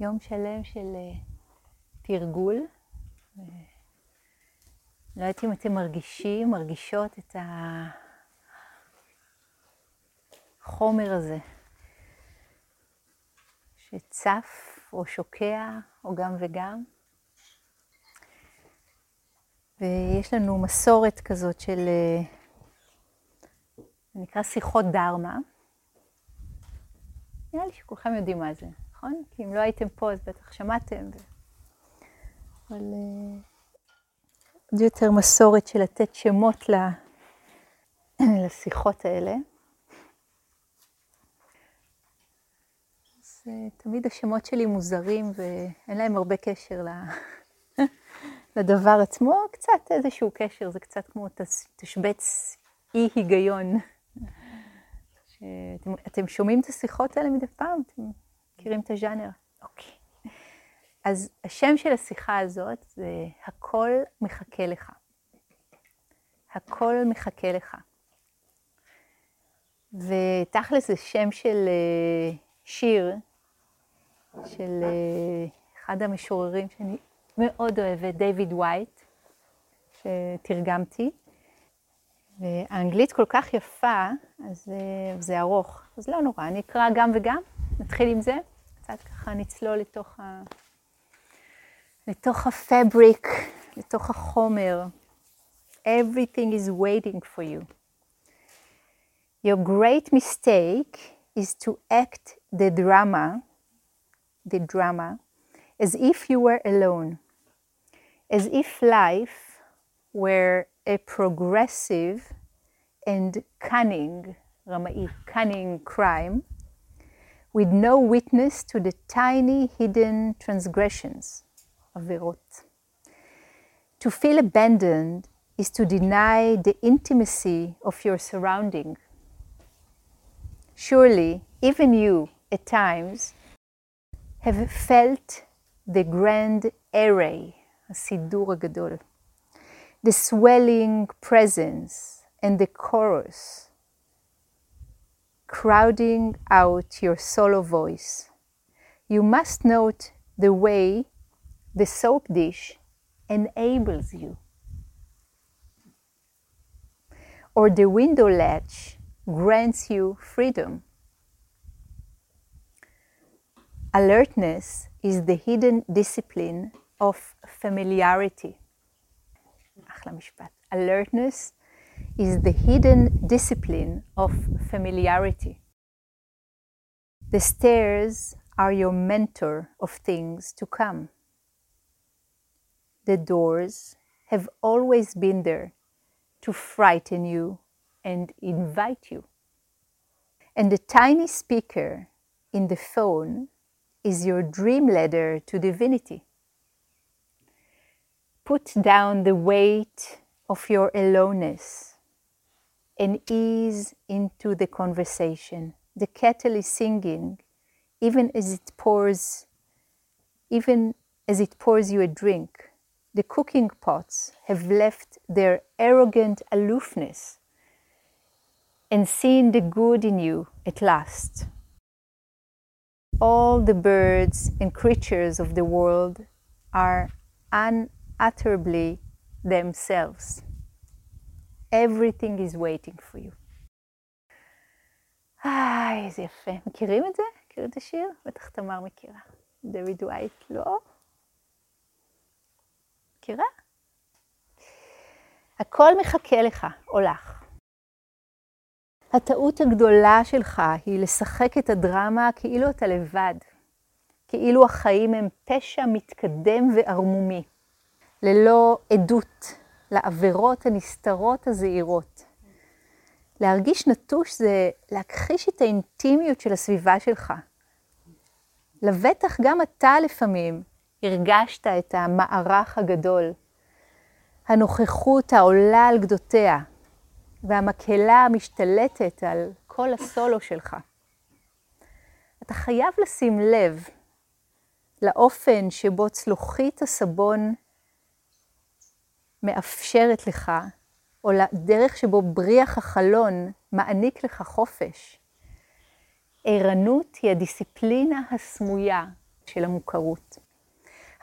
יום שלם של uh, תרגול. לא יודעת אם אתם מרגישים, מרגישות את החומר הזה שצף או שוקע או גם וגם. ויש לנו מסורת כזאת של, זה נקרא שיחות דרמה. נראה לי שכולכם יודעים מה זה, נכון? כי אם לא הייתם פה אז בטח שמעתם. אבל עוד יותר מסורת של לתת שמות לשיחות האלה. אז תמיד השמות שלי מוזרים ואין להם הרבה קשר לדבר עצמו, קצת איזשהו קשר, זה קצת כמו תשבץ אי היגיון. שאתם, אתם שומעים את השיחות האלה מדי פעם? אתם מכירים את הז'אנר? אוקיי. אז השם של השיחה הזאת זה הכל מחכה לך. הכל מחכה לך. ותכלס זה שם של uh, שיר, של uh, אחד המשוררים שאני מאוד אוהבת, דיוויד וייט, שתרגמתי. והאנגלית כל כך יפה, אז uh, זה ארוך, אז לא נורא, אני אקרא גם וגם, נתחיל עם זה, קצת ככה נצלול לתוך ה... לתוך הפבריק, לתוך החומר. Everything is waiting for you. Your great mistake is to act the drama, the drama, as if you were alone, as if life were a progressive and cunning, ramai, cunning crime, with no witness to the tiny hidden transgressions עבירות. To feel abandoned is to deny the intimacy of your surrounding. Surely, even you, at times, have felt the grand array, הסידור הגדול, the swelling presence and the chorus, crowding out your solo voice. You must note the way the soap dish enables you. Or the window latch grants you freedom. Alertness is the hidden discipline of familiarity. Alertness is the hidden discipline of familiarity. The stairs are your mentor of things to come the doors have always been there to frighten you and invite you. And the tiny speaker in the phone is your dream ladder to divinity. Put down the weight of your aloneness and ease into the conversation. The kettle is singing even as it pours even as it pours you a drink the cooking pots have left their arrogant aloofness and seen the good in you at last. All the birds and creatures of the world are unutterably themselves. Everything is waiting for you. איי, איזה יפה. מכירים את זה? מכירים את השיר? בטח תמר מכירה. דויד ווייט לא? מכירה? הכל מחכה לך או לך. הטעות הגדולה שלך היא לשחק את הדרמה כאילו אתה לבד, כאילו החיים הם פשע מתקדם וערמומי, ללא עדות לעבירות הנסתרות הזעירות. להרגיש נטוש זה להכחיש את האינטימיות של הסביבה שלך. לבטח גם אתה לפעמים הרגשת את המערך הגדול, הנוכחות העולה על גדותיה, והמקהלה המשתלטת על כל הסולו שלך. אתה חייב לשים לב לאופן שבו צלוחית הסבון מאפשרת לך, או לדרך שבו בריח החלון מעניק לך חופש. ערנות היא הדיסציפלינה הסמויה של המוכרות.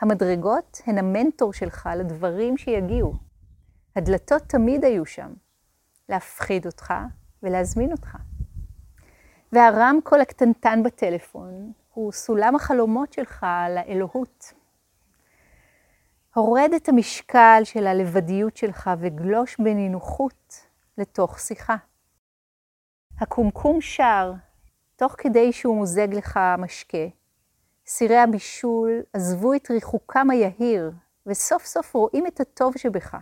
המדרגות הן המנטור שלך לדברים שיגיעו. הדלתות תמיד היו שם, להפחיד אותך ולהזמין אותך. והרמקול הקטנטן בטלפון הוא סולם החלומות שלך לאלוהות. הורד את המשקל של הלבדיות שלך וגלוש בנינוחות לתוך שיחה. הקומקום שר, תוך כדי שהוא מוזג לך משקה. סירי הבישול עזבו את ריחוקם היהיר, וסוף סוף רואים את הטוב שבך.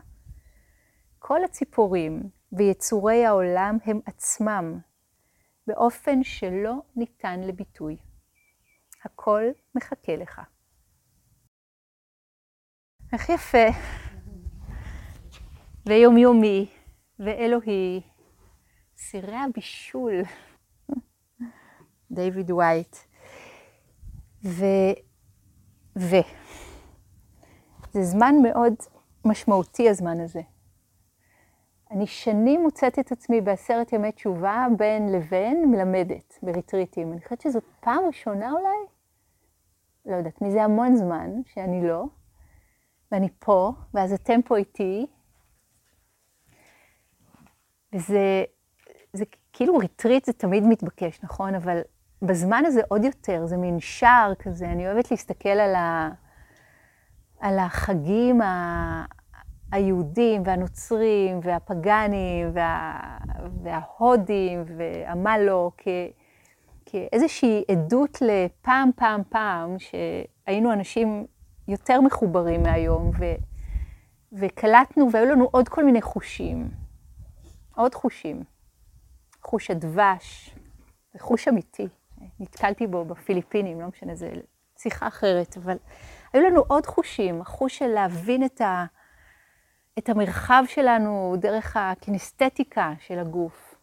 כל הציפורים ויצורי העולם הם עצמם, באופן שלא ניתן לביטוי. הכל מחכה לך. איך יפה, ויומיומי, ואלוהי, סירי הבישול, דיוויד וייט. ו... ו... זה זמן מאוד משמעותי, הזמן הזה. אני שנים מוצאת את עצמי בעשרת ימי תשובה בין לבין מלמדת בריטריטים. אני חושבת שזאת פעם ראשונה אולי, לא יודעת, מזה המון זמן שאני לא, ואני פה, ואז אתם פה איתי, וזה זה כאילו ריטריט זה תמיד מתבקש, נכון? אבל בזמן הזה עוד יותר, זה מין שער כזה, אני אוהבת להסתכל על, ה, על החגים ה, היהודים והנוצרים והפגאנים וה, וההודים והמלו, כ, כאיזושהי עדות לפעם, פעם, פעם, שהיינו אנשים יותר מחוברים מהיום, ו, וקלטנו, והיו לנו עוד כל מיני חושים, עוד חושים. חוש הדבש, זה חוש אמיתי. נתקלתי בו בפיליפינים, לא משנה, זו שיחה אחרת, אבל היו לנו עוד חושים, החוש של להבין את, ה, את המרחב שלנו דרך הקינסתטיקה של הגוף,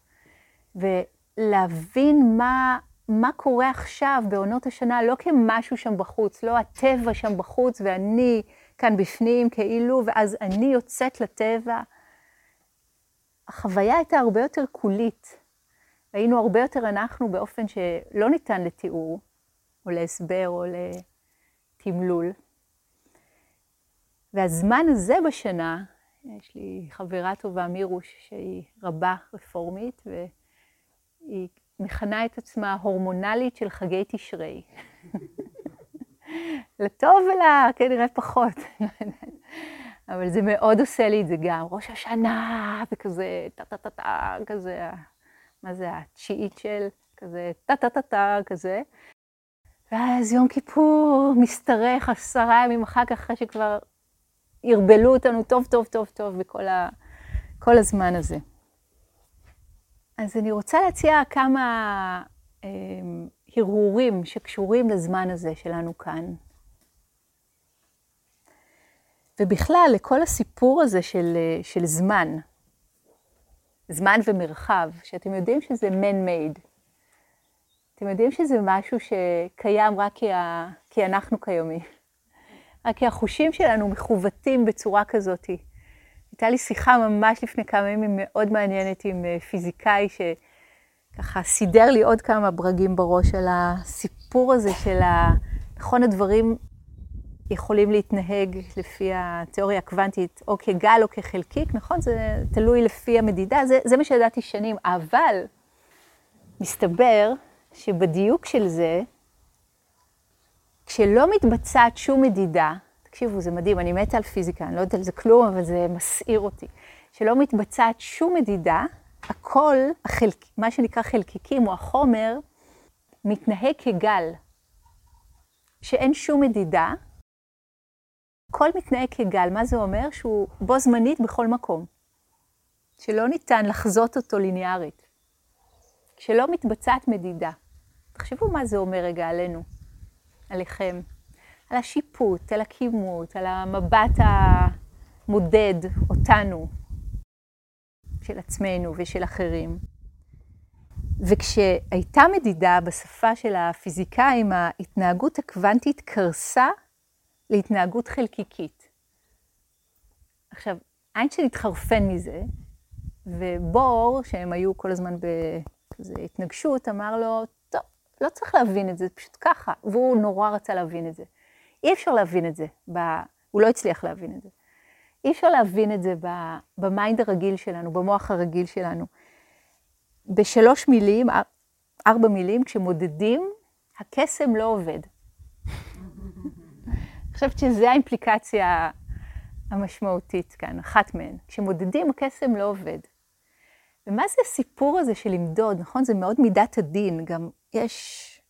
ולהבין מה, מה קורה עכשיו בעונות השנה, לא כמשהו שם בחוץ, לא הטבע שם בחוץ ואני כאן בפנים כאילו, ואז אני יוצאת לטבע. החוויה הייתה הרבה יותר קולית. היינו הרבה יותר אנחנו באופן שלא ניתן לתיאור, או להסבר, או לתמלול. והזמן הזה בשנה, יש לי חברה טובה, מירוש, שהיא רבה רפורמית, והיא מכנה את עצמה הורמונלית של חגי תשרי. לטוב ולכנראה פחות. אבל זה מאוד עושה לי את זה גם. ראש השנה, וכזה, טה-טה-טה-טה, כזה, מה זה, התשיעית של כזה, טה-טה-טה-טה, כזה. ואז יום כיפור משתרך עשרה ימים אחר כך, אחרי שכבר ערבלו אותנו טוב, טוב, טוב, טוב בכל ה, כל הזמן הזה. אז אני רוצה להציע כמה אה, הרהורים שקשורים לזמן הזה שלנו כאן. ובכלל, לכל הסיפור הזה של, של זמן. זמן ומרחב, שאתם יודעים שזה man-made. אתם יודעים שזה משהו שקיים רק כי, ה... כי אנחנו קיומי. רק כי החושים שלנו מכוותים בצורה כזאת. הייתה לי שיחה ממש לפני כמה ימים מאוד מעניינת עם אה, פיזיקאי, שככה סידר לי עוד כמה ברגים בראש על הסיפור הזה של ה... נכון, הדברים יכולים להתנהג לפי התיאוריה הקוונטית, או כגל או כחלקיק, נכון? זה תלוי לפי המדידה, זה, זה מה שידעתי שנים, אבל מסתבר שבדיוק של זה, כשלא מתבצעת שום מדידה, תקשיבו, זה מדהים, אני מתה על פיזיקה, אני לא יודעת על זה כלום, אבל זה מסעיר אותי. שלא מתבצעת שום מדידה, הכל, החלק, מה שנקרא חלקיקים או החומר, מתנהג כגל. שאין שום מדידה, הכל מתנהג כגל, מה זה אומר? שהוא בו זמנית בכל מקום. שלא ניתן לחזות אותו ליניארית. שלא מתבצעת מדידה. תחשבו מה זה אומר רגע עלינו, עליכם. על השיפוט, על הכימות, על המבט המודד אותנו, של עצמנו ושל אחרים. וכשהייתה מדידה בשפה של הפיזיקאים, ההתנהגות הקוונטית קרסה להתנהגות חלקיקית. עכשיו, איינשטיין התחרפן מזה, ובור, שהם היו כל הזמן בכזה התנגשות, אמר לו, טוב, לא צריך להבין את זה פשוט ככה. והוא נורא רצה להבין את זה. אי אפשר להבין את זה, ב... הוא לא הצליח להבין את זה. אי אפשר להבין את זה ב mind הרגיל שלנו, במוח הרגיל שלנו. בשלוש מילים, ארבע מילים, כשמודדים, הקסם לא עובד. אני חושבת שזו האימפליקציה המשמעותית כאן, אחת מהן. כשמודדים, הקסם לא עובד. ומה זה הסיפור הזה של למדוד, נכון? זה מאוד מידת הדין, גם יש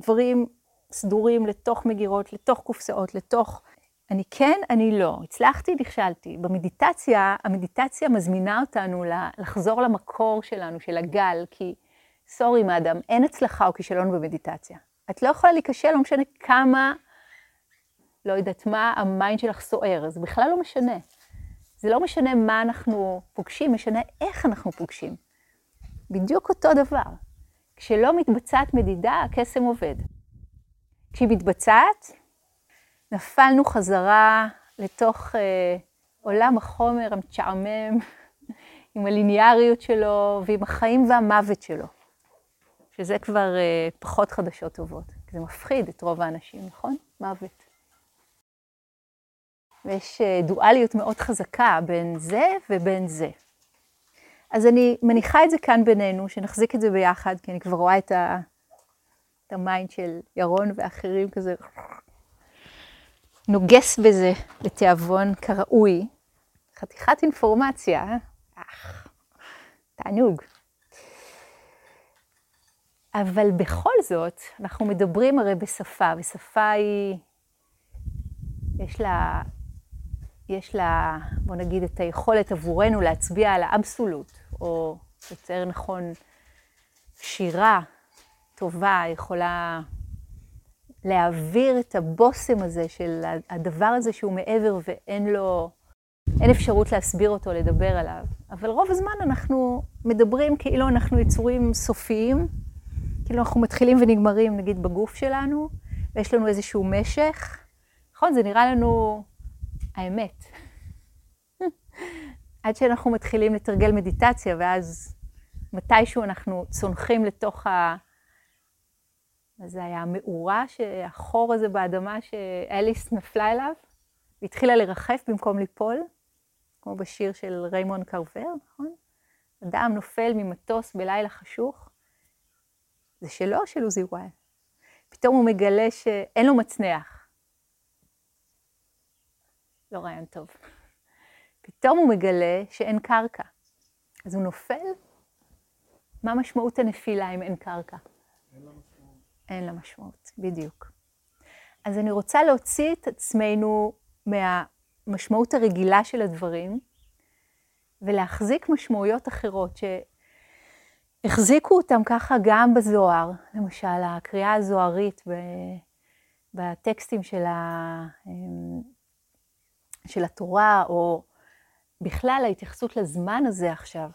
דברים סדורים לתוך מגירות, לתוך קופסאות, לתוך... אני כן, אני לא. הצלחתי, נכשלתי. במדיטציה, המדיטציה מזמינה אותנו לחזור למקור שלנו, של הגל, כי סורי, מאדם, אין הצלחה או כישלון במדיטציה. את לא יכולה להיכשל, לא משנה כמה, לא יודעת מה, ה mind שלך סוער, זה בכלל לא משנה. זה לא משנה מה אנחנו פוגשים, משנה איך אנחנו פוגשים. בדיוק אותו דבר. כשלא מתבצעת מדידה, הקסם עובד. כשהיא מתבצעת, נפלנו חזרה לתוך אה, עולם החומר המשעמם, עם הליניאריות שלו ועם החיים והמוות שלו. שזה כבר אה, פחות חדשות טובות. זה מפחיד את רוב האנשים, נכון? מוות. ויש אה, דואליות מאוד חזקה בין זה ובין זה. אז אני מניחה את זה כאן בינינו, שנחזיק את זה ביחד, כי אני כבר רואה את, ה... את ה mind של ירון ואחרים כזה נוגס בזה לתיאבון כראוי. חתיכת אינפורמציה, אה? אך, תענוג. אבל בכל זאת, אנחנו מדברים הרי בשפה, ושפה היא, יש לה, יש לה, בוא נגיד, את היכולת עבורנו להצביע על האבסולוט, או יותר נכון, שירה טובה יכולה להעביר את הבושם הזה של הדבר הזה שהוא מעבר ואין לו, אין אפשרות להסביר אותו, לדבר עליו. אבל רוב הזמן אנחנו מדברים כאילו אנחנו יצורים סופיים, כאילו אנחנו מתחילים ונגמרים נגיד בגוף שלנו, ויש לנו איזשהו משך. נכון, זה נראה לנו האמת. עד שאנחנו מתחילים לתרגל מדיטציה, ואז מתישהו אנחנו צונחים לתוך ה... מה זה היה? המאורה, החור הזה באדמה שאליס נפלה אליו, והתחילה לרחף במקום ליפול, כמו בשיר של ריימון קרבר, נכון? אדם נופל ממטוס בלילה חשוך, זה שלו של עוזי וואי? פתאום הוא מגלה שאין לו מצנח. לא רעיון טוב. פתאום הוא מגלה שאין קרקע. אז הוא נופל? מה משמעות הנפילה אם אין קרקע? אין לה משמעות. בדיוק. אז אני רוצה להוציא את עצמנו מהמשמעות הרגילה של הדברים, ולהחזיק משמעויות אחרות, שהחזיקו אותם ככה גם בזוהר, למשל הקריאה הזוהרית בטקסטים של, ה, של התורה, או בכלל ההתייחסות לזמן הזה עכשיו.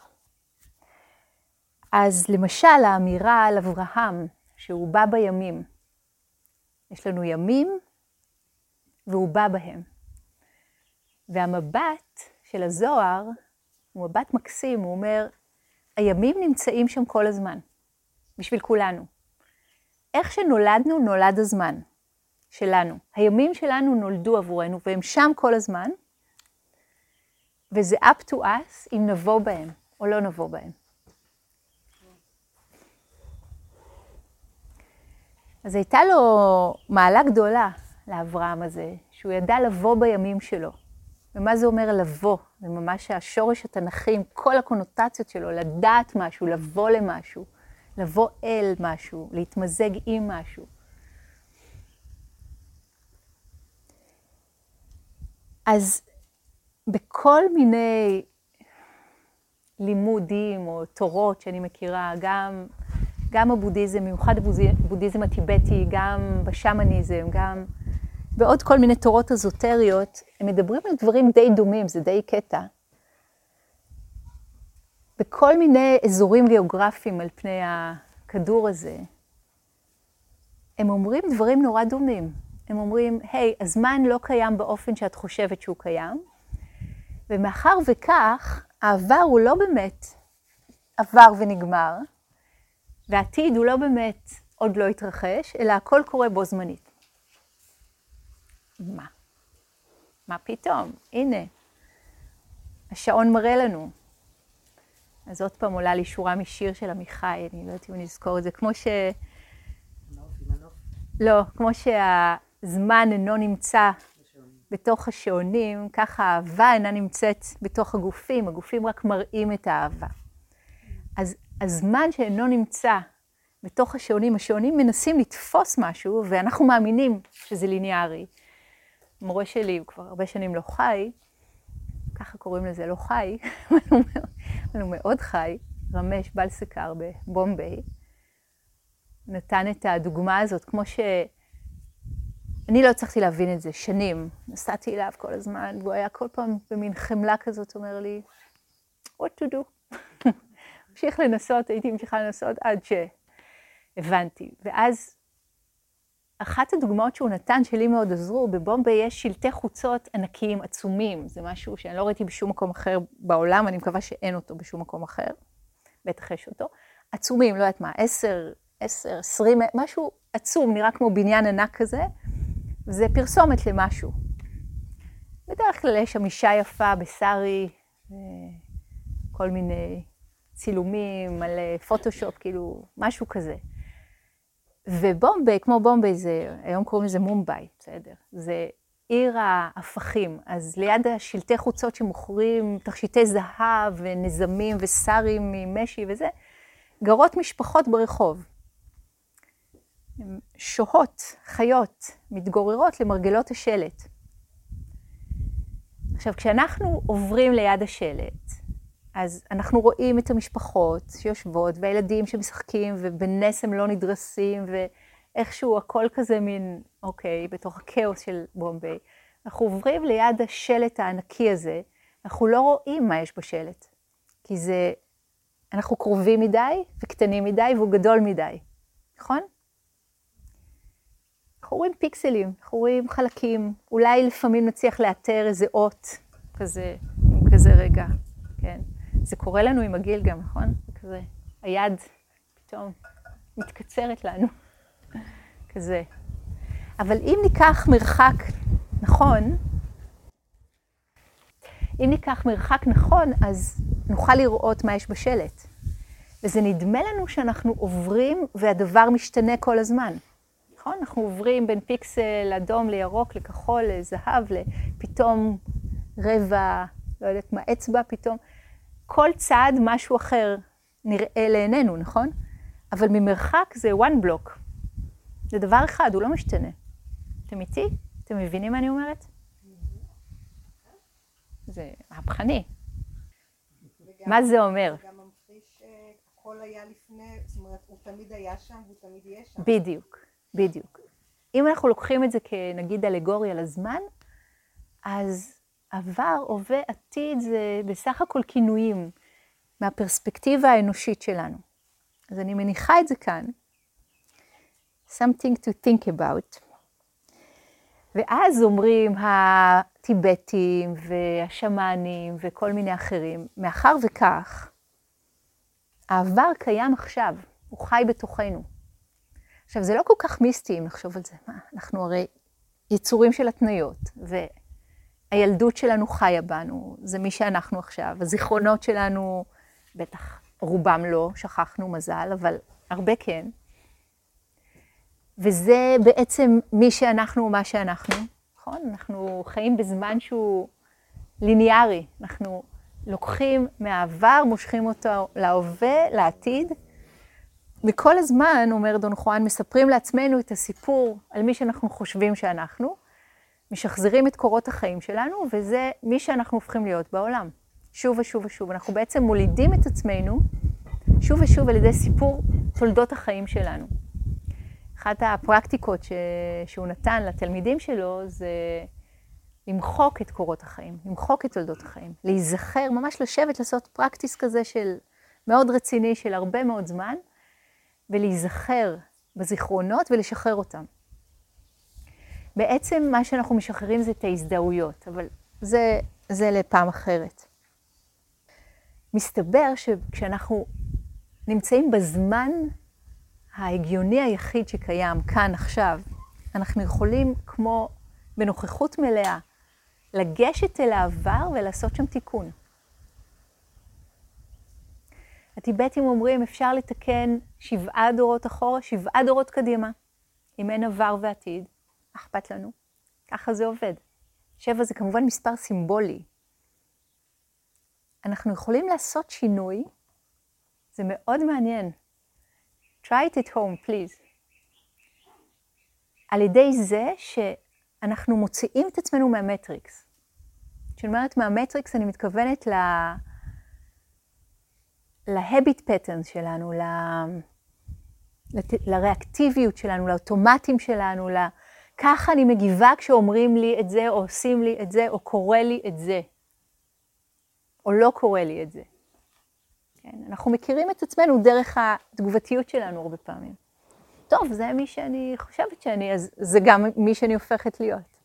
אז למשל האמירה על אברהם, שהוא בא בימים. יש לנו ימים והוא בא בהם. והמבט של הזוהר הוא מבט מקסים, הוא אומר, הימים נמצאים שם כל הזמן, בשביל כולנו. איך שנולדנו, נולד הזמן שלנו. הימים שלנו נולדו עבורנו והם שם כל הזמן, וזה up to us אם נבוא בהם או לא נבוא בהם. אז הייתה לו מעלה גדולה לאברהם הזה, שהוא ידע לבוא בימים שלו. ומה זה אומר לבוא? זה ממש השורש התנ"כי עם כל הקונוטציות שלו, לדעת משהו, לבוא למשהו, לבוא אל משהו, להתמזג עם משהו. אז בכל מיני לימודים או תורות שאני מכירה, גם, גם הבודהיזם, במיוחד הבודהיזם הטיבטי, גם בשמניזם, גם בעוד כל מיני תורות אזוטריות, הם מדברים על דברים די דומים, זה די קטע. בכל מיני אזורים גיאוגרפיים על פני הכדור הזה, הם אומרים דברים נורא דומים. הם אומרים, היי, hey, הזמן לא קיים באופן שאת חושבת שהוא קיים, ומאחר וכך, העבר הוא לא באמת עבר ונגמר, והעתיד הוא לא באמת עוד לא התרחש, אלא הכל קורה בו זמנית. מה? מה פתאום? הנה, השעון מראה לנו. אז עוד פעם עולה לי שורה משיר של עמיחי, אני לא יודעת אם אני אזכור את זה, כמו ש... לא, כמו שהזמן אינו נמצא בתוך השעונים, ככה האהבה אינה נמצאת בתוך הגופים, הגופים רק מראים את האהבה. אז הזמן שאינו נמצא בתוך השעונים, השעונים מנסים לתפוס משהו, ואנחנו מאמינים שזה ליניארי. המורה שלי, הוא כבר הרבה שנים לא חי, ככה קוראים לזה, לא חי, אבל הוא מאוד חי, רמש בלסקר בבומביי, נתן את הדוגמה הזאת, כמו ש... אני לא הצלחתי להבין את זה שנים. נסעתי אליו כל הזמן, והוא היה כל פעם במין חמלה כזאת, אומר לי, what to do. המשיך לנסות, הייתי ממשיכה לנסות עד שהבנתי. ואז אחת הדוגמאות שהוא נתן, שלי מאוד עזרו, בבומביי יש שלטי חוצות ענקיים, עצומים. זה משהו שאני לא ראיתי בשום מקום אחר בעולם, אני מקווה שאין אותו בשום מקום אחר. בטח יש אותו. עצומים, לא יודעת מה, עשר, עשר, עשרים, משהו עצום, נראה כמו בניין ענק כזה. זה פרסומת למשהו. בדרך כלל יש שם אישה יפה בסארי, כל מיני צילומים על פוטושופ, כאילו, משהו כזה. ובומביי, כמו בומביי זה, היום קוראים לזה מומביי, בסדר? זה עיר ההפכים. אז ליד השלטי חוצות שמוכרים תכשיטי זהב ונזמים וסארים ממשי וזה, גרות משפחות ברחוב. שוהות, חיות, מתגוררות למרגלות השלט. עכשיו, כשאנחנו עוברים ליד השלט, אז אנחנו רואים את המשפחות שיושבות, והילדים שמשחקים, ובנס הם לא נדרסים, ואיכשהו הכל כזה מין, אוקיי, בתוך הכאוס של בומביי. אנחנו עוברים ליד השלט הענקי הזה, אנחנו לא רואים מה יש בשלט, כי זה, אנחנו קרובים מדי וקטנים מדי והוא גדול מדי, נכון? אנחנו רואים פיקסלים, אנחנו רואים חלקים, אולי לפעמים נצליח לאתר איזה אות כזה, כזה רגע, כן. זה קורה לנו עם הגיל גם, נכון? כזה, היד פתאום מתקצרת לנו, כזה. אבל אם ניקח מרחק נכון, אם ניקח מרחק נכון, אז נוכל לראות מה יש בשלט. וזה נדמה לנו שאנחנו עוברים והדבר משתנה כל הזמן. נכון? אנחנו עוברים בין פיקסל אדום לירוק, לכחול, לזהב, לפתאום רבע, לא יודעת מה, אצבע פתאום. כל צעד משהו אחר נראה לעינינו, נכון? אבל ממרחק זה one block. זה דבר אחד, הוא לא משתנה. אתם איתי? אתם מבינים מה אני אומרת? זה מהפכני. מה זה אומר? גם ממחיש שהכל היה לפני, זאת אומרת, הוא תמיד היה שם והוא תמיד יהיה שם. בדיוק, בדיוק. אם אנחנו לוקחים את זה כנגיד אלגוריה לזמן, אז עבר, הווה, עתיד, זה בסך הכל כינויים מהפרספקטיבה האנושית שלנו. אז אני מניחה את זה כאן. something to think about. ואז אומרים הטיבטים והשמאנים וכל מיני אחרים, מאחר וכך, העבר קיים עכשיו, הוא חי בתוכנו. עכשיו, זה לא כל כך מיסטי אם נחשוב על זה. מה, אנחנו הרי יצורים של התניות, והילדות שלנו חיה בנו, זה מי שאנחנו עכשיו. הזיכרונות שלנו, בטח רובם לא, שכחנו מזל, אבל הרבה כן. וזה בעצם מי שאנחנו ומה שאנחנו, נכון? אנחנו חיים בזמן שהוא ליניארי. אנחנו לוקחים מהעבר, מושכים אותו להווה, לעתיד. וכל הזמן, אומר דון חואן, מספרים לעצמנו את הסיפור על מי שאנחנו חושבים שאנחנו, משחזרים את קורות החיים שלנו, וזה מי שאנחנו הופכים להיות בעולם. שוב ושוב ושוב. אנחנו בעצם מולידים את עצמנו שוב ושוב על ידי סיפור תולדות החיים שלנו. אחת הפרקטיקות ש... שהוא נתן לתלמידים שלו זה למחוק את קורות החיים, למחוק את תולדות החיים, להיזכר, ממש לשבת, לעשות פרקטיס כזה של מאוד רציני של הרבה מאוד זמן, ולהיזכר בזיכרונות ולשחרר אותם. בעצם מה שאנחנו משחררים זה את ההזדהויות, אבל זה, זה לפעם אחרת. מסתבר שכשאנחנו נמצאים בזמן ההגיוני היחיד שקיים כאן עכשיו, אנחנו יכולים כמו בנוכחות מלאה לגשת אל העבר ולעשות שם תיקון. הטיבטים אומרים, אפשר לתקן שבעה דורות אחורה, שבעה דורות קדימה. אם אין עבר ועתיד, אכפת לנו. ככה זה עובד. שבע זה כמובן מספר סימבולי. אנחנו יכולים לעשות שינוי, זה מאוד מעניין. try it at home, please. על ידי זה שאנחנו מוציאים את עצמנו מהמטריקס. כשאני אומרת מהמטריקס, אני מתכוונת ל... להביט פטרנס שלנו, ל... לת... לריאקטיביות שלנו, לאוטומטים שלנו, ל... ככה אני מגיבה כשאומרים לי את זה, או עושים לי את זה, או קורה לי את זה, או לא קורה לי את זה. כן? אנחנו מכירים את עצמנו דרך התגובתיות שלנו הרבה פעמים. טוב, זה מי שאני חושבת שאני, אז זה גם מי שאני הופכת להיות.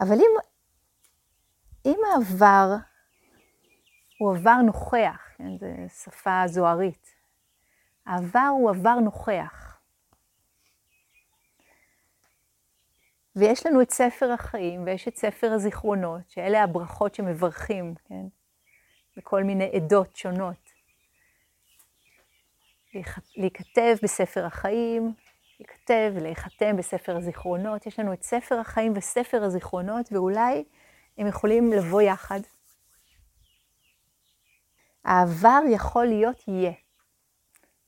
אבל אם, אם העבר הוא עבר נוכח, כן, זו שפה זוהרית, העבר הוא עבר נוכח. ויש לנו את ספר החיים ויש את ספר הזיכרונות, שאלה הברכות שמברכים, כן? בכל מיני עדות שונות. להיכתב בספר החיים, להיכתב ולהיחתם בספר הזיכרונות. יש לנו את ספר החיים וספר הזיכרונות, ואולי הם יכולים לבוא יחד. העבר יכול להיות יהיה.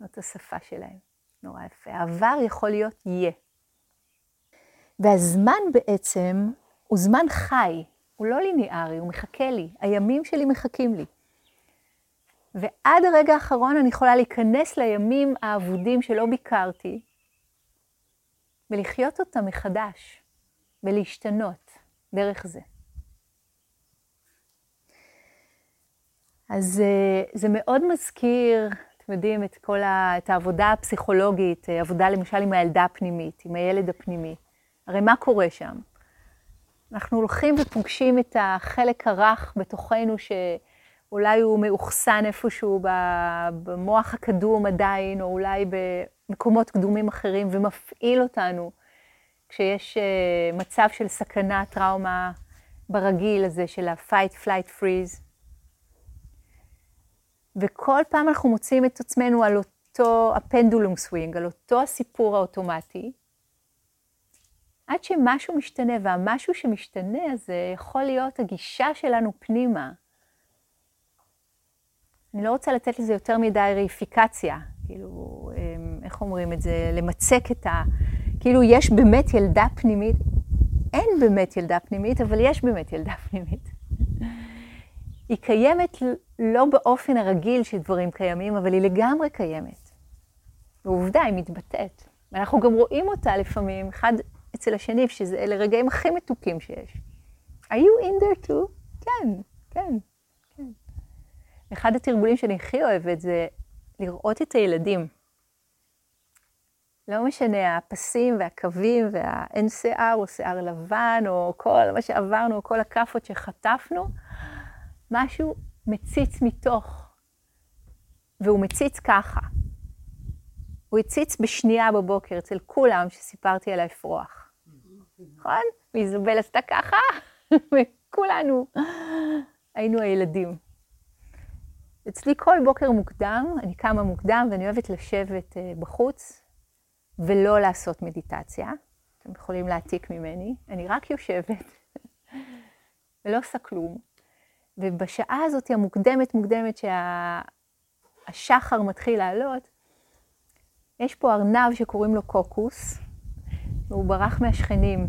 זאת השפה שלהם, נורא יפה. העבר יכול להיות יהיה. והזמן בעצם הוא זמן חי, הוא לא ליניארי, הוא מחכה לי. הימים שלי מחכים לי. ועד הרגע האחרון אני יכולה להיכנס לימים האבודים שלא ביקרתי, ולחיות אותם מחדש, ולהשתנות דרך זה. אז אה, זה מאוד מזכיר, אתם יודעים, את כל ה, את העבודה הפסיכולוגית, אה, עבודה למשל עם הילדה הפנימית, עם הילד הפנימי. הרי מה קורה שם? אנחנו הולכים ופוגשים את החלק הרך בתוכנו, שאולי הוא מאוחסן איפשהו במוח הקדום עדיין, או אולי במקומות קדומים אחרים, ומפעיל אותנו כשיש אה, מצב של סכנה, טראומה ברגיל הזה של ה-fight, flight, freeze. וכל פעם אנחנו מוצאים את עצמנו על אותו הפנדולום סווינג, על אותו הסיפור האוטומטי, עד שמשהו משתנה, והמשהו שמשתנה הזה יכול להיות הגישה שלנו פנימה. אני לא רוצה לתת לזה יותר מדי ריפיקציה, כאילו, אמ, איך אומרים את זה, למצק את ה... כאילו, יש באמת ילדה פנימית, אין באמת ילדה פנימית, אבל יש באמת ילדה פנימית. היא קיימת לא באופן הרגיל שדברים קיימים, אבל היא לגמרי קיימת. ועובדה, היא מתבטאת. ואנחנו גם רואים אותה לפעמים, אחד אצל השני, שזה אלה רגעים הכי מתוקים שיש. are you in there too? כן, כן, כן. אחד התרגולים שאני הכי אוהבת זה לראות את הילדים. לא משנה, הפסים והקווים והאין שיער או שיער לבן, או כל מה שעברנו, או כל הכאפות שחטפנו, משהו מציץ מתוך, והוא מציץ ככה. הוא הציץ בשנייה בבוקר אצל כולם שסיפרתי על האפרוח. נכון? ואיזבל עשתה ככה, וכולנו היינו הילדים. אצלי כל בוקר מוקדם, אני קמה מוקדם ואני אוהבת לשבת אה, בחוץ ולא לעשות מדיטציה. אתם יכולים להעתיק ממני, אני רק יושבת ולא עושה כלום. ובשעה הזאת המוקדמת מוקדמת שהשחר מתחיל לעלות, יש פה ארנב שקוראים לו קוקוס, והוא ברח מהשכנים.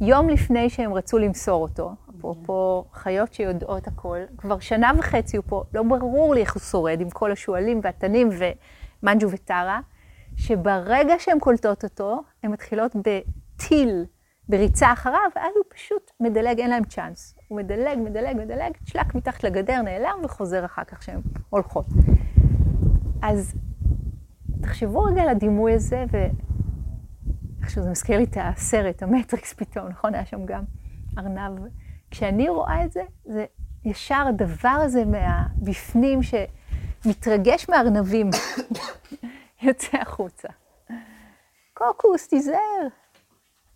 יום לפני שהם רצו למסור אותו, אפרופו חיות שיודעות הכל, כבר שנה וחצי הוא פה, לא ברור לי איך הוא שורד עם כל השועלים והתנים ומנג'ו וטרה, שברגע שהן קולטות אותו, הן מתחילות בטיל, בריצה אחריו, ואז הוא פשוט מדלג, אין להם צ'אנס. הוא מדלג, מדלג, מדלג, צ'לק מתחת לגדר, נעלם וחוזר אחר כך שהן הולכות. אז תחשבו רגע על הדימוי הזה, ואיכשהו זה מזכיר לי את הסרט, המטריקס פתאום, נכון? היה שם גם ארנב. כשאני רואה את זה, זה ישר הדבר הזה מהבפנים שמתרגש מארנבים. יוצא החוצה. קוקוס, תיזהר.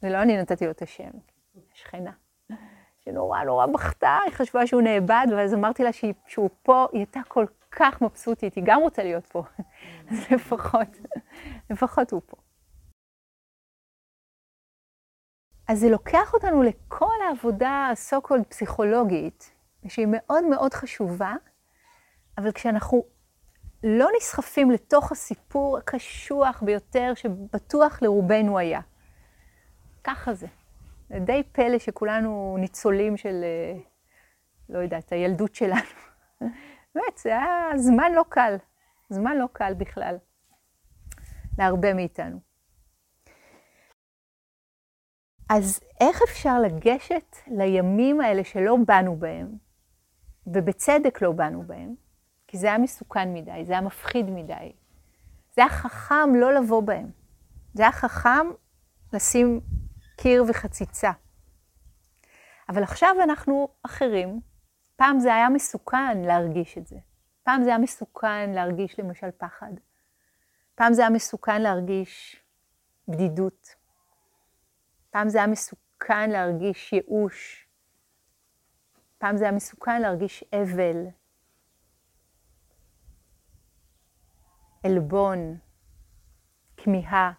ולא אני נתתי לו את השם, השכנה, שנורא נורא בכתה, היא חשבה שהוא נאבד, ואז אמרתי לה שהוא פה, היא הייתה כל כך מבסוטית, היא גם רוצה להיות פה. אז לפחות, לפחות הוא פה. אז זה לוקח אותנו לכל העבודה הסו קולד פסיכולוגית, שהיא מאוד מאוד חשובה, אבל כשאנחנו לא נסחפים לתוך הסיפור הקשוח ביותר שבטוח לרובנו היה. ככה זה. זה די פלא שכולנו ניצולים של, אה, לא יודעת, הילדות שלנו. באמת, זה היה זמן לא קל, זמן לא קל בכלל, להרבה מאיתנו. אז איך אפשר לגשת לימים האלה שלא באנו בהם, ובצדק לא באנו בהם? כי זה היה מסוכן מדי, זה היה מפחיד מדי. זה היה חכם לא לבוא בהם. זה היה חכם לשים קיר וחציצה. אבל עכשיו אנחנו אחרים. פעם זה היה מסוכן להרגיש את זה. פעם זה היה מסוכן להרגיש למשל פחד. פעם זה היה מסוכן להרגיש בדידות. פעם זה היה מסוכן להרגיש ייאוש. פעם זה היה מסוכן להרגיש אבל, עלבון, כמיהה,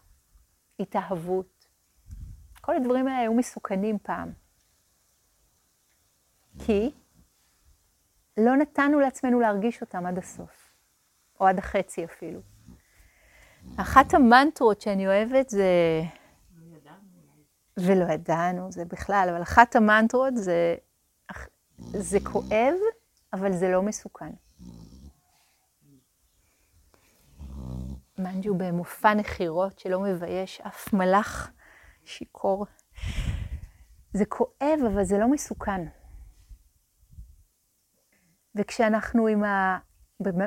התאהבות. כל הדברים האלה היו מסוכנים פעם. כי לא נתנו לעצמנו להרגיש אותם עד הסוף, או עד החצי אפילו. אחת המנטרות שאני אוהבת זה... ולא ידענו, זה בכלל, אבל אחת המנטרות זה, זה כואב, אבל זה לא מסוכן. מנג'ו במופע נחירות שלא מבייש אף מלאך שיכור. זה כואב, אבל זה לא מסוכן. וכשאנחנו עם ה...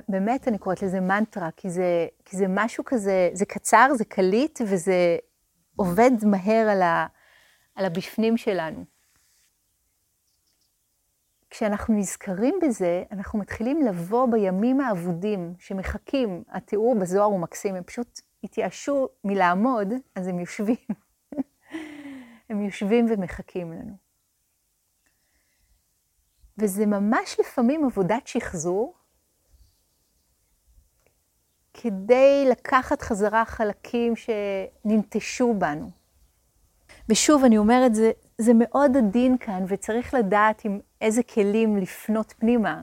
באמת אני קוראת לזה מנטרה, כי זה, כי זה משהו כזה, זה קצר, זה קליט, וזה עובד מהר על, ה, על הבפנים שלנו. כשאנחנו נזכרים בזה, אנחנו מתחילים לבוא בימים האבודים שמחכים. התיאור בזוהר הוא מקסים, הם פשוט התייאשו מלעמוד, אז הם יושבים. הם יושבים ומחכים לנו. וזה ממש לפעמים עבודת שחזור, כדי לקחת חזרה חלקים שננטשו בנו. ושוב, אני אומרת, זה, זה מאוד עדין כאן, וצריך לדעת עם איזה כלים לפנות פנימה.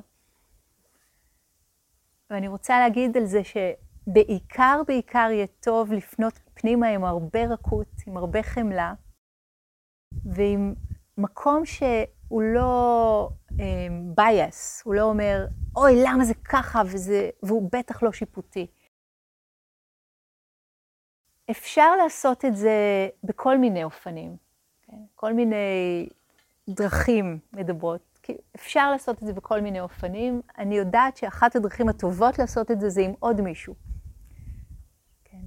ואני רוצה להגיד על זה שבעיקר, בעיקר יהיה טוב לפנות פנימה עם הרבה רכות, עם הרבה חמלה, ועם מקום שהוא לא בייס, um, הוא לא אומר, אוי, למה זה ככה, וזה, והוא בטח לא שיפוטי. אפשר לעשות את זה בכל מיני אופנים, כן? כל מיני דרכים מדברות. אפשר לעשות את זה בכל מיני אופנים. אני יודעת שאחת הדרכים הטובות לעשות את זה זה עם עוד מישהו. כן.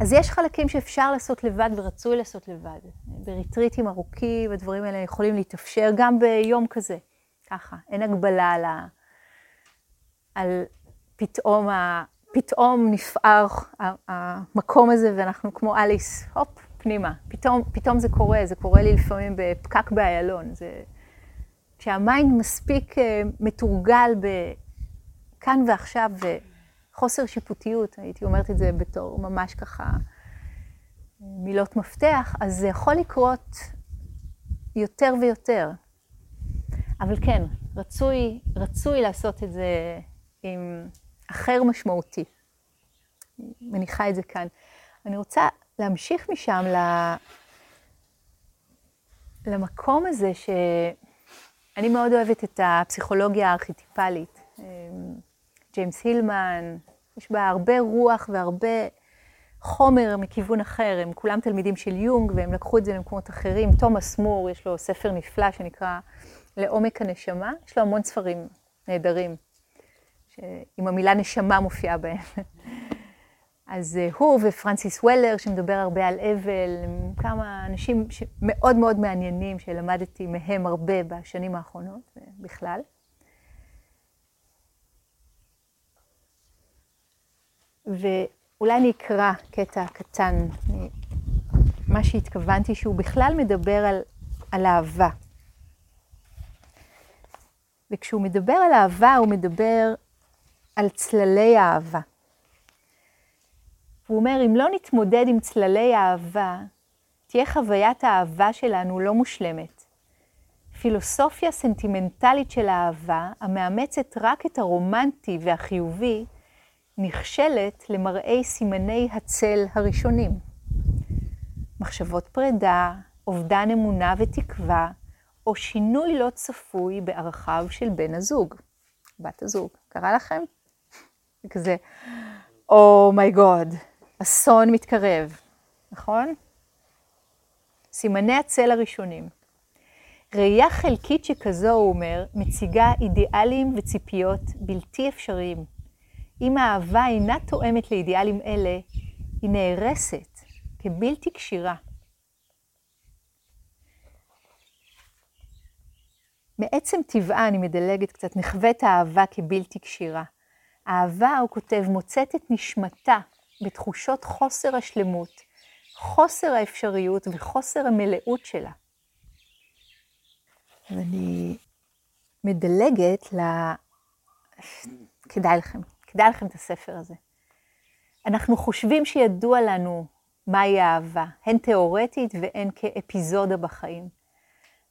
אז יש חלקים שאפשר לעשות לבד ורצוי לעשות לבד. בריטריטים ארוכים, הדברים האלה יכולים להתאפשר גם ביום כזה, ככה. אין הגבלה על, ה... על פתאום. פתאום נפער המקום הזה ואנחנו כמו אליס, הופ, פנימה. פתאום, פתאום זה קורה, זה קורה לי לפעמים בפקק באיילון. זה... כשה mind מספיק אה, מתורגל בכאן ועכשיו וחוסר שיפוטיות, הייתי אומרת את זה בתור ממש ככה מילות מפתח, אז זה יכול לקרות יותר ויותר. אבל כן, רצוי, רצוי לעשות את זה עם אחר משמעותי. מניחה את זה כאן. אני רוצה להמשיך משם למקום הזה ש... אני מאוד אוהבת את הפסיכולוגיה הארכיטיפלית. אמ, ג'יימס הילמן, יש בה הרבה רוח והרבה חומר מכיוון אחר. הם כולם תלמידים של יונג והם לקחו את זה למקומות אחרים. תומאס מור, יש לו ספר נפלא שנקרא לעומק הנשמה. יש לו המון ספרים נהדרים, עם המילה נשמה מופיעה בהם. אז אה, הוא ופרנסיס וולר, שמדבר הרבה על אבל, הם כמה אנשים מאוד מאוד מעניינים, שלמדתי מהם הרבה בשנים האחרונות בכלל. אולי אני אקרא קטע קטן, מה שהתכוונתי, שהוא בכלל מדבר על, על אהבה. וכשהוא מדבר על אהבה, הוא מדבר על צללי האהבה. הוא אומר, אם לא נתמודד עם צללי האהבה, תהיה חוויית האהבה שלנו לא מושלמת. פילוסופיה סנטימנטלית של האהבה, המאמצת רק את הרומנטי והחיובי, נכשלת למראי סימני הצל הראשונים. מחשבות פרידה, אובדן אמונה ותקווה, או שינוי לא צפוי בערכיו של בן הזוג, בת הזוג. קרה לכם? כזה, אומייגוד, oh אסון מתקרב, נכון? סימני הצל הראשונים. ראייה חלקית שכזו, הוא אומר, מציגה אידיאלים וציפיות בלתי אפשריים. אם האהבה אינה תואמת לאידיאלים אלה, היא נהרסת כבלתי כשירה. מעצם טבעה, אני מדלגת קצת, נחווית האהבה כבלתי כשירה. אהבה, הוא כותב, מוצאת את נשמתה בתחושות חוסר השלמות, חוסר האפשריות וחוסר המלאות שלה. ואני מדלגת ל... כדאי לכם, כדאי לכם את הספר הזה. אנחנו חושבים שידוע לנו מהי האהבה, הן תיאורטית והן כאפיזודה בחיים.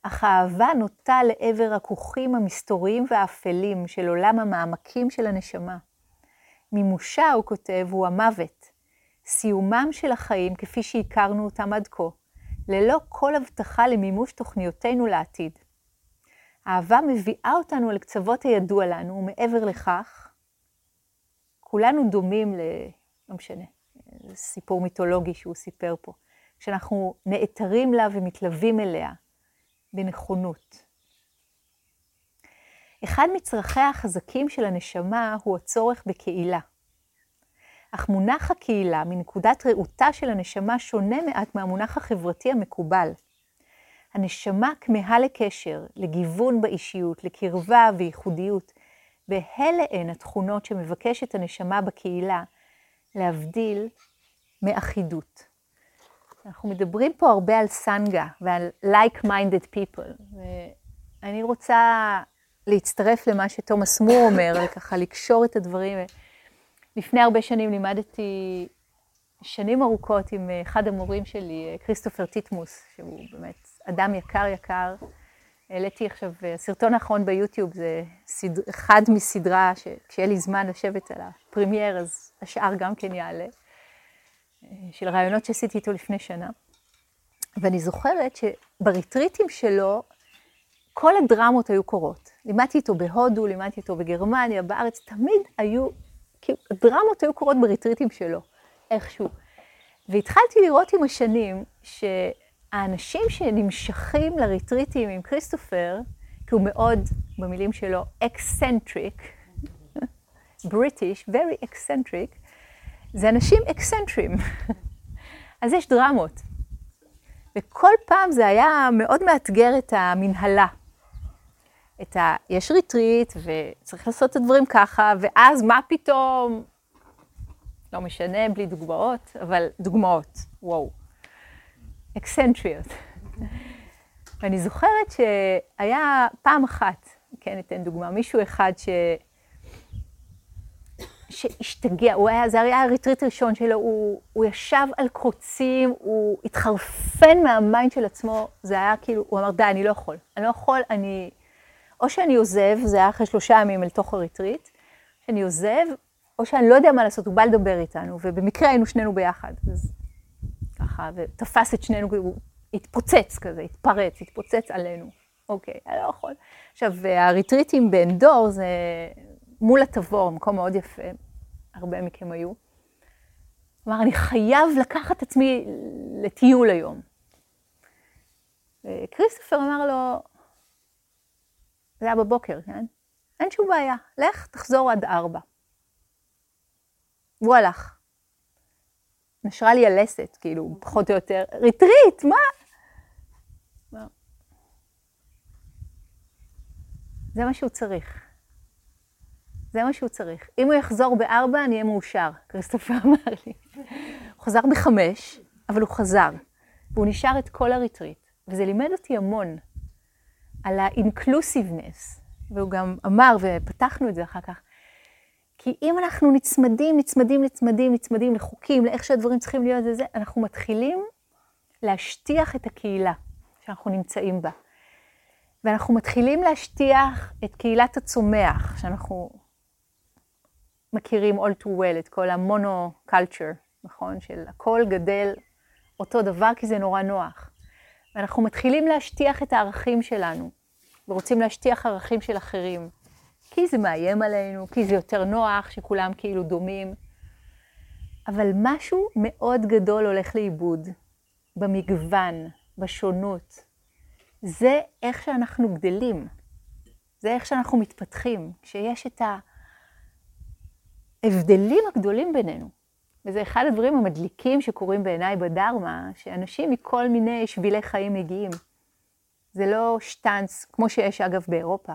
אך האהבה נוטה לעבר הכוכים המסתוריים והאפלים של עולם המעמקים של הנשמה. מימושה, הוא כותב, הוא המוות, סיומם של החיים כפי שהכרנו אותם עד כה, ללא כל הבטחה למימוש תוכניותינו לעתיד. האהבה מביאה אותנו אל קצוות הידוע לנו, ומעבר לכך, כולנו דומים ל... לא משנה, סיפור מיתולוגי שהוא סיפר פה, כשאנחנו נעתרים לה ומתלווים אליה בנכונות. אחד מצרכיה החזקים של הנשמה הוא הצורך בקהילה. אך מונח הקהילה מנקודת ראותה של הנשמה שונה מעט מהמונח החברתי המקובל. הנשמה כמהה לקשר, לגיוון באישיות, לקרבה וייחודיות, ואלה הן התכונות שמבקשת הנשמה בקהילה, להבדיל מאחידות. אנחנו מדברים פה הרבה על סנגה ועל like-minded people, ואני רוצה להצטרף למה שתומאס מור אומר, וככה לקשור את הדברים. לפני הרבה שנים לימדתי שנים ארוכות עם אחד המורים שלי, כריסטופר טיטמוס, שהוא באמת אדם יקר יקר. העליתי עכשיו, הסרטון האחרון ביוטיוב זה סד... אחד מסדרה שכשיהיה לי זמן לשבת על הפרמייר, אז השאר גם כן יעלה, של רעיונות שעשיתי איתו לפני שנה. ואני זוכרת שבריטריטים שלו, כל הדרמות היו קורות. לימדתי איתו בהודו, לימדתי איתו בגרמניה, בארץ, תמיד היו, כאילו, הדרמות היו קורות בריטריטים שלו, איכשהו. והתחלתי לראות עם השנים שהאנשים שנמשכים לריטריטים עם כריסטופר, כי הוא מאוד, במילים שלו, eccentric, British, very eccentric, זה אנשים אקסנטרים. אז יש דרמות. וכל פעם זה היה מאוד מאתגר את המנהלה. את ה... יש ריטריט וצריך לעשות את הדברים ככה, ואז מה פתאום? לא משנה, בלי דוגמאות, אבל דוגמאות, וואו. אקסנטריות. ואני זוכרת שהיה פעם אחת, כן, אתן דוגמה, מישהו אחד ש... שהשתגע, הוא היה, זה היה הריטריט הראשון שלו, הוא, הוא ישב על קוצים, הוא התחרפן מה mind של עצמו, זה היה כאילו, הוא אמר, די, אני לא יכול, אני לא יכול, אני... או שאני עוזב, זה היה אחרי שלושה ימים אל תוך הריטריט, שאני עוזב, או שאני לא יודע מה לעשות, הוא בא לדבר איתנו, ובמקרה היינו שנינו ביחד. אז ככה, ותפס את שנינו, הוא התפוצץ כזה, התפרץ, התפוצץ עלינו. אוקיי, אני לא יכול. עכשיו, הריטריטים באנדור זה מול התבור, מקום מאוד יפה, הרבה מכם היו. כלומר, אני חייב לקחת את עצמי לטיול היום. וכריסטופר אמר לו, זה היה בבוקר, כן? אין שום בעיה, לך, תחזור עד ארבע. והוא הלך. נשרה לי הלסת, כאילו, פחות או יותר, ריטריט, מה? זה מה שהוא צריך. זה מה שהוא צריך. אם הוא יחזור בארבע, אני אהיה מאושר, כריסטופר אמר לי. הוא חזר בחמש, אבל הוא חזר. והוא נשאר את כל הריטריט. וזה לימד אותי המון על ה-inclusiveness. והוא גם אמר, ופתחנו את זה אחר כך, כי אם אנחנו נצמדים, נצמדים, נצמדים, נצמדים לחוקים, לאיך שהדברים צריכים להיות, זה, אנחנו מתחילים להשטיח את הקהילה שאנחנו נמצאים בה. ואנחנו מתחילים להשטיח את קהילת הצומח, שאנחנו מכירים all too well, את כל המונו-קלצ'ר, נכון? של הכל גדל אותו דבר כי זה נורא נוח. ואנחנו מתחילים להשטיח את הערכים שלנו, ורוצים להשטיח ערכים של אחרים. כי זה מאיים עלינו, כי זה יותר נוח, שכולם כאילו דומים. אבל משהו מאוד גדול הולך לאיבוד במגוון, בשונות. זה איך שאנחנו גדלים, זה איך שאנחנו מתפתחים, כשיש את ההבדלים הגדולים בינינו. וזה אחד הדברים המדליקים שקורים בעיניי בדרמה, שאנשים מכל מיני שבילי חיים מגיעים. זה לא שטאנץ, כמו שיש אגב באירופה,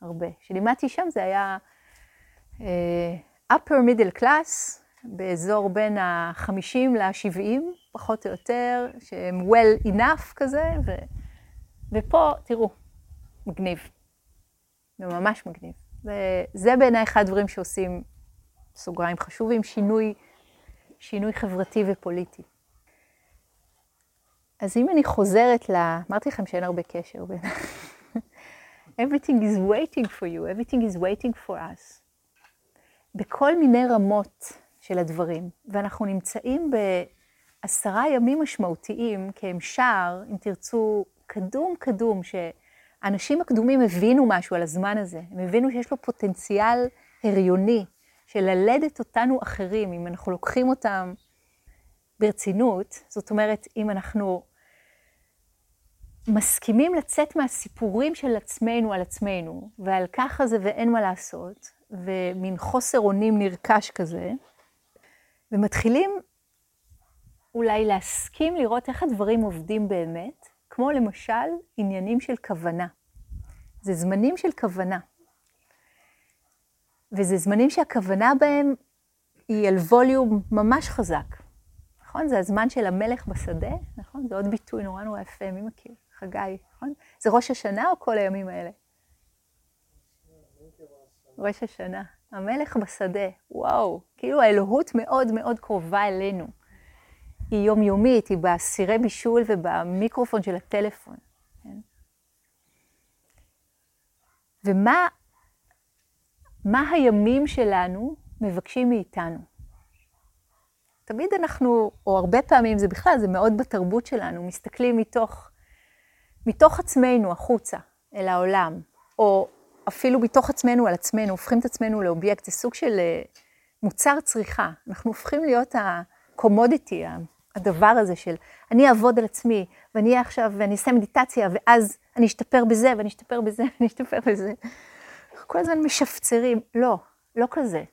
הרבה. כשלימדתי שם זה היה uh, upper middle class, באזור בין ה-50 ל-70, פחות או יותר, שהם well enough כזה, ו... ופה, תראו, מגניב. זה ממש מגניב. זה, זה בעיניי אחד הדברים שעושים, סוגריים חשובים, שינוי, שינוי חברתי ופוליטי. אז אם אני חוזרת ל... אמרתי לכם שאין הרבה קשר בין... everything is waiting for you, everything is waiting for us. בכל מיני רמות של הדברים, ואנחנו נמצאים בעשרה ימים משמעותיים, כי שער, אם תרצו, קדום קדום, שאנשים הקדומים הבינו משהו על הזמן הזה, הם הבינו שיש לו פוטנציאל הריוני של ללדת אותנו אחרים, אם אנחנו לוקחים אותם ברצינות, זאת אומרת, אם אנחנו מסכימים לצאת מהסיפורים של עצמנו על עצמנו, ועל ככה זה ואין מה לעשות, ומין חוסר אונים נרכש כזה, ומתחילים אולי להסכים לראות איך הדברים עובדים באמת, כמו למשל עניינים של כוונה. זה זמנים של כוונה. וזה זמנים שהכוונה בהם היא על ווליום ממש חזק. נכון? זה הזמן של המלך בשדה, נכון? זה עוד ביטוי נורא נורא יפה, מי מכיר? חגי, נכון? זה ראש השנה או כל הימים האלה? ראש השנה. המלך בשדה, וואו, כאילו האלוהות מאוד מאוד קרובה אלינו. היא יומיומית, היא בסירי בישול ובמיקרופון של הטלפון. כן? ומה מה הימים שלנו מבקשים מאיתנו? תמיד אנחנו, או הרבה פעמים זה בכלל, זה מאוד בתרבות שלנו, מסתכלים מתוך, מתוך עצמנו החוצה אל העולם, או אפילו מתוך עצמנו על עצמנו, הופכים את עצמנו לאובייקט, זה סוג של אה, מוצר צריכה. אנחנו הופכים להיות ה-commodity, הדבר הזה של אני אעבוד על עצמי, ואני אהיה עכשיו, ואני אעשה מדיטציה, ואז אני אשתפר בזה, ואני אשתפר בזה, ואני אשתפר בזה. כל הזמן משפצרים. לא, לא כזה.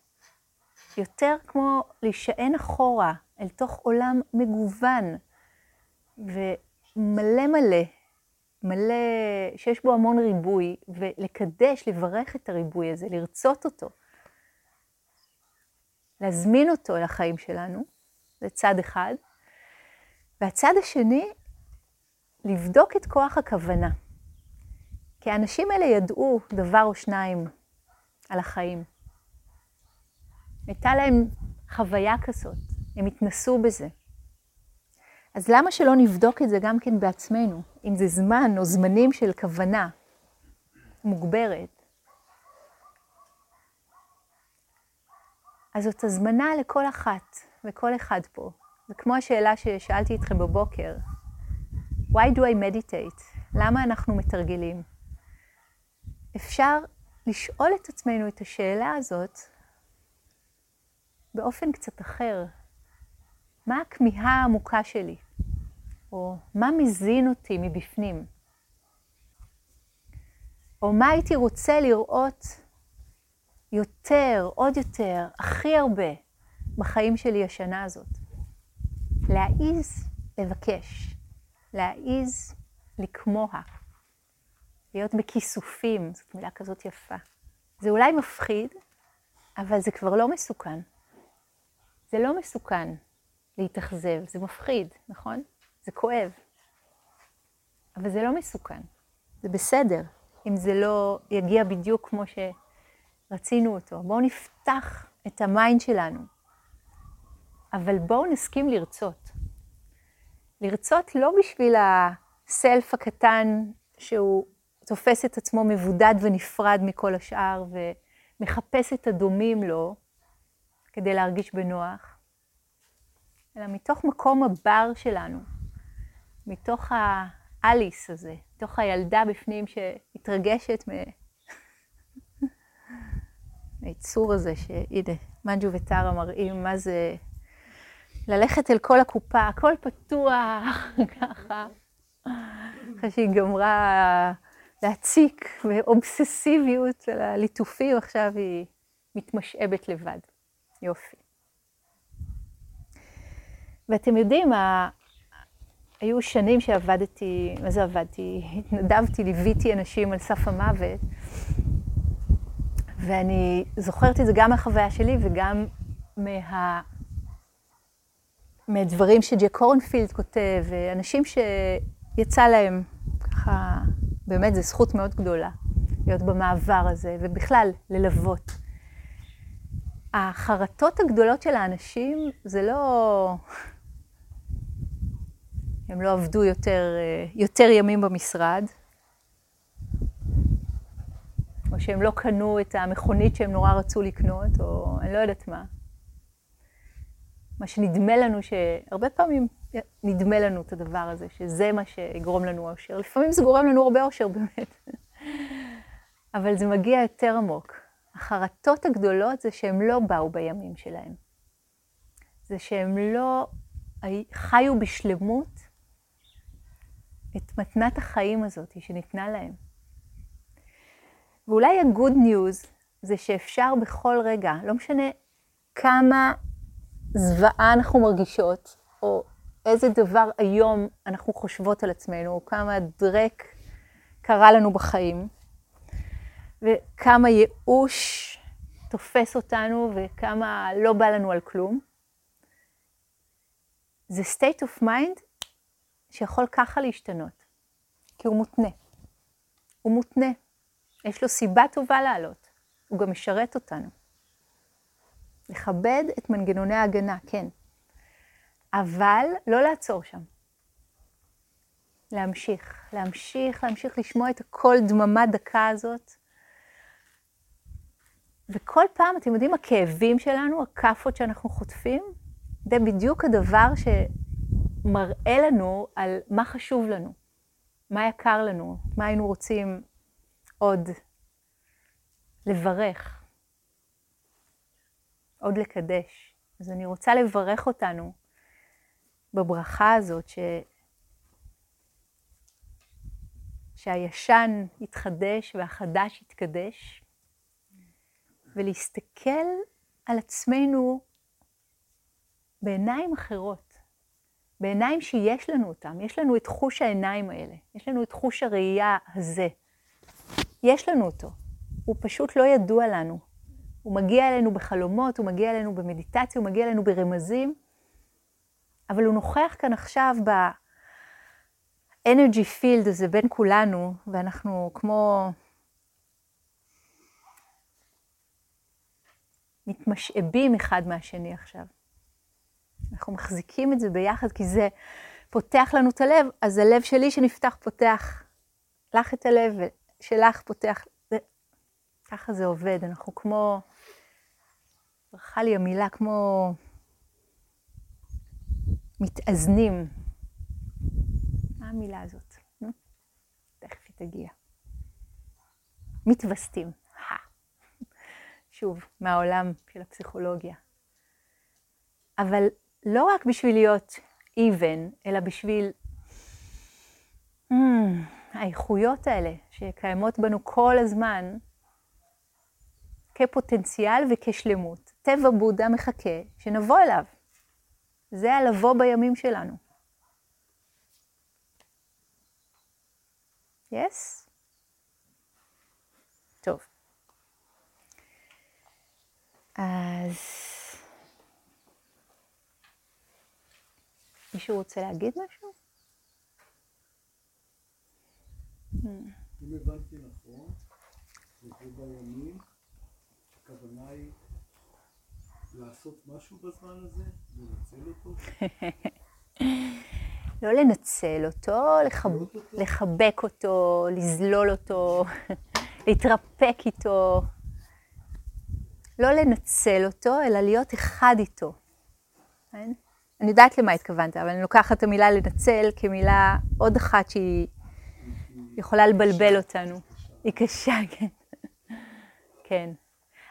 יותר כמו להישען אחורה אל תוך עולם מגוון ומלא מלא, מלא, שיש בו המון ריבוי, ולקדש, לברך את הריבוי הזה, לרצות אותו, להזמין אותו אל החיים שלנו, זה צד אחד. והצד השני, לבדוק את כוח הכוונה. כי האנשים האלה ידעו דבר או שניים על החיים. הייתה להם חוויה כזאת, הם התנסו בזה. אז למה שלא נבדוק את זה גם כן בעצמנו, אם זה זמן או זמנים של כוונה מוגברת? אז זאת הזמנה לכל אחת וכל אחד פה. זה כמו השאלה ששאלתי אתכם בבוקר, Why do I meditate? למה אנחנו מתרגלים? אפשר לשאול את עצמנו את השאלה הזאת באופן קצת אחר. מה הכמיהה העמוקה שלי? או מה מזין אותי מבפנים? או מה הייתי רוצה לראות יותר, עוד יותר, הכי הרבה בחיים שלי השנה הזאת? להעיז לבקש, להעיז לכמוה. להיות בכיסופים, זאת מילה כזאת יפה. זה אולי מפחיד, אבל זה כבר לא מסוכן. זה לא מסוכן. להתאכזב, זה מפחיד, נכון? זה כואב. אבל זה לא מסוכן, זה בסדר, אם זה לא יגיע בדיוק כמו שרצינו אותו. בואו נפתח את ה mind שלנו, אבל בואו נסכים לרצות. לרצות לא בשביל הסלף הקטן שהוא תופס את עצמו מבודד ונפרד מכל השאר ומחפש את הדומים לו כדי להרגיש בנוח, אלא מתוך מקום הבר שלנו, מתוך האליס הזה, מתוך הילדה בפנים שמתרגשת מהיצור הזה, שהנה, מנג'ו וטרה מראים מה זה ללכת אל כל הקופה, הכל פתוח, ככה, אחרי שהיא גמרה להציק באובססיביות על הליטופים, עכשיו היא מתמשאבת לבד. יופי. ואתם יודעים, ה... היו שנים שעבדתי, מה זה עבדתי? התנדבתי, ליוויתי אנשים על סף המוות, ואני זוכרת את זה גם מהחוויה שלי וגם מה... מדברים שג'ק קורנפילד כותב, אנשים שיצא להם, ככה, באמת זו זכות מאוד גדולה להיות במעבר הזה, ובכלל, ללוות. החרטות הגדולות של האנשים זה לא... הם לא עבדו יותר, יותר ימים במשרד, או שהם לא קנו את המכונית שהם נורא רצו לקנות, או אני לא יודעת מה. מה שנדמה לנו, שהרבה פעמים נדמה לנו את הדבר הזה, שזה מה שיגרום לנו אושר. לפעמים זה גורם לנו הרבה אושר באמת, אבל זה מגיע יותר עמוק. החרטות הגדולות זה שהם לא באו בימים שלהם. זה שהם לא חיו בשלמות את מתנת החיים הזאת שניתנה להם. ואולי ה-good news זה שאפשר בכל רגע, לא משנה כמה זוועה אנחנו מרגישות, או איזה דבר היום אנחנו חושבות על עצמנו, כמה דרק קרה לנו בחיים, וכמה ייאוש תופס אותנו, וכמה לא בא לנו על כלום. זה state of mind שיכול ככה להשתנות, כי הוא מותנה. הוא מותנה. יש לו סיבה טובה לעלות, הוא גם משרת אותנו. לכבד את מנגנוני ההגנה, כן. אבל לא לעצור שם. להמשיך, להמשיך, להמשיך לשמוע את הקול דממה דקה הזאת. וכל פעם, אתם יודעים, הכאבים שלנו, הכאפות שאנחנו חוטפים, זה בדיוק הדבר שמראה לנו על מה חשוב לנו, מה יקר לנו, מה היינו רוצים עוד לברך. עוד לקדש. אז אני רוצה לברך אותנו בברכה הזאת, ש... שהישן יתחדש והחדש יתקדש, ולהסתכל על עצמנו בעיניים אחרות, בעיניים שיש לנו אותם, יש לנו את חוש העיניים האלה, יש לנו את חוש הראייה הזה. יש לנו אותו, הוא פשוט לא ידוע לנו. הוא מגיע אלינו בחלומות, הוא מגיע אלינו במדיטציה, הוא מגיע אלינו ברמזים, אבל הוא נוכח כאן עכשיו ב-energy field הזה בין כולנו, ואנחנו כמו מתמשאבים אחד מהשני עכשיו. אנחנו מחזיקים את זה ביחד, כי זה פותח לנו את הלב, אז הלב שלי שנפתח פותח לך את הלב, ושלך פותח, זה, ככה זה עובד, אנחנו כמו ברכה לי המילה כמו מתאזנים. מה המילה הזאת? תכף היא תגיע. מתווסתים. שוב, מהעולם של הפסיכולוגיה. אבל לא רק בשביל להיות even, אלא בשביל mm, האיכויות האלה שקיימות בנו כל הזמן, כפוטנציאל וכשלמות. טבע בודה מחכה שנבוא אליו. זה הלבוא בימים שלנו. יס? Yes? טוב. אז מישהו רוצה להגיד משהו? אם הבנתי נכון, זה בימים, הכוונה היא לעשות משהו בזמן הזה, לא לנצל אותו? לחבק אותו, לזלול אותו, להתרפק איתו. לא לנצל אותו, אלא להיות אחד איתו. כן? אני יודעת למה התכוונת, אבל אני לוקחת את המילה לנצל כמילה עוד אחת שהיא יכולה לבלבל אותנו. היא קשה, כן. כן.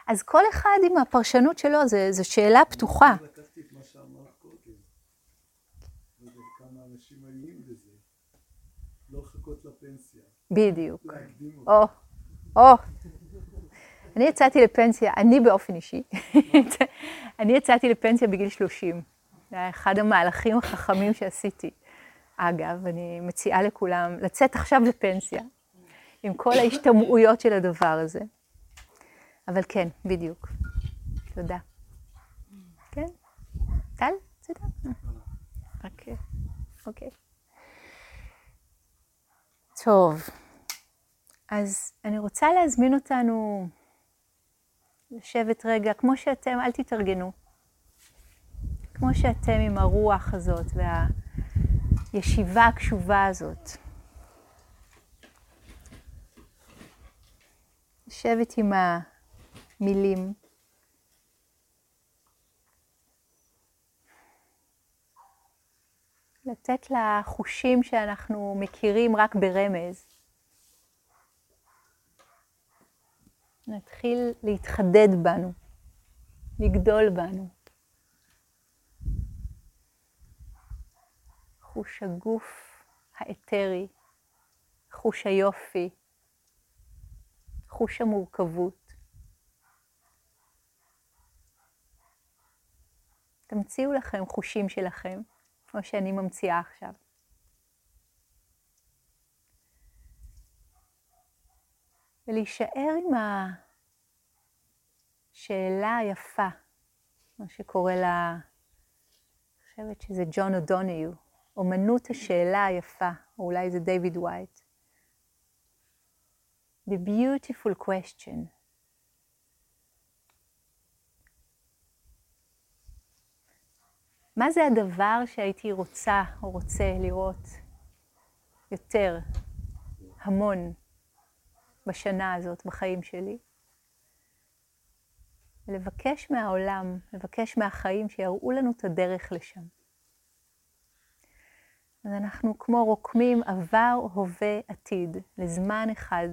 אז כל אחד עם הפרשנות שלו, זו שאלה פתוחה. לקחתי את מה שאמרת קודם. לא יודע כמה אנשים עניים בזה. לא לחכות לפנסיה, בדיוק. להקדים אותה. או, או. אני יצאתי לפנסיה, אני באופן אישי, אני יצאתי לפנסיה בגיל 30. זה היה אחד המהלכים החכמים שעשיתי. אגב, אני מציעה לכולם לצאת עכשיו לפנסיה, עם כל ההשתמעויות של הדבר הזה. אבל כן, בדיוק. תודה. כן? טל? בסדר? אוקיי. אוקיי. טוב. אז אני רוצה להזמין אותנו לשבת רגע, כמו שאתם, אל תתארגנו. כמו שאתם עם הרוח הזאת והישיבה הקשובה הזאת. לשבת עם המילים. לתת לחושים שאנחנו מכירים רק ברמז. נתחיל להתחדד בנו, לגדול בנו. חוש הגוף האתרי, חוש היופי, חוש המורכבות. תמציאו לכם חושים שלכם, כמו שאני ממציאה עכשיו. ולהישאר עם השאלה היפה, מה שקורא לה, אני חושבת שזה ג'ון אודוניו, אומנות השאלה היפה, או אולי זה דיוויד ווייט. The beautiful question. מה זה הדבר שהייתי רוצה או רוצה לראות יותר, המון, בשנה הזאת, בחיים שלי? ולבקש מהעולם, לבקש מהחיים שיראו לנו את הדרך לשם. אז אנחנו כמו רוקמים עבר, הווה, עתיד, לזמן אחד.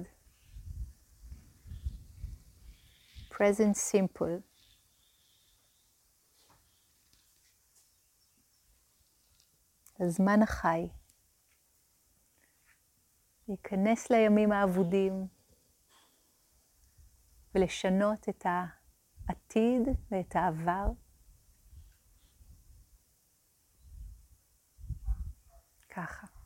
present simple. הזמן החי. להיכנס לימים האבודים ולשנות את העתיד ואת העבר. ככה.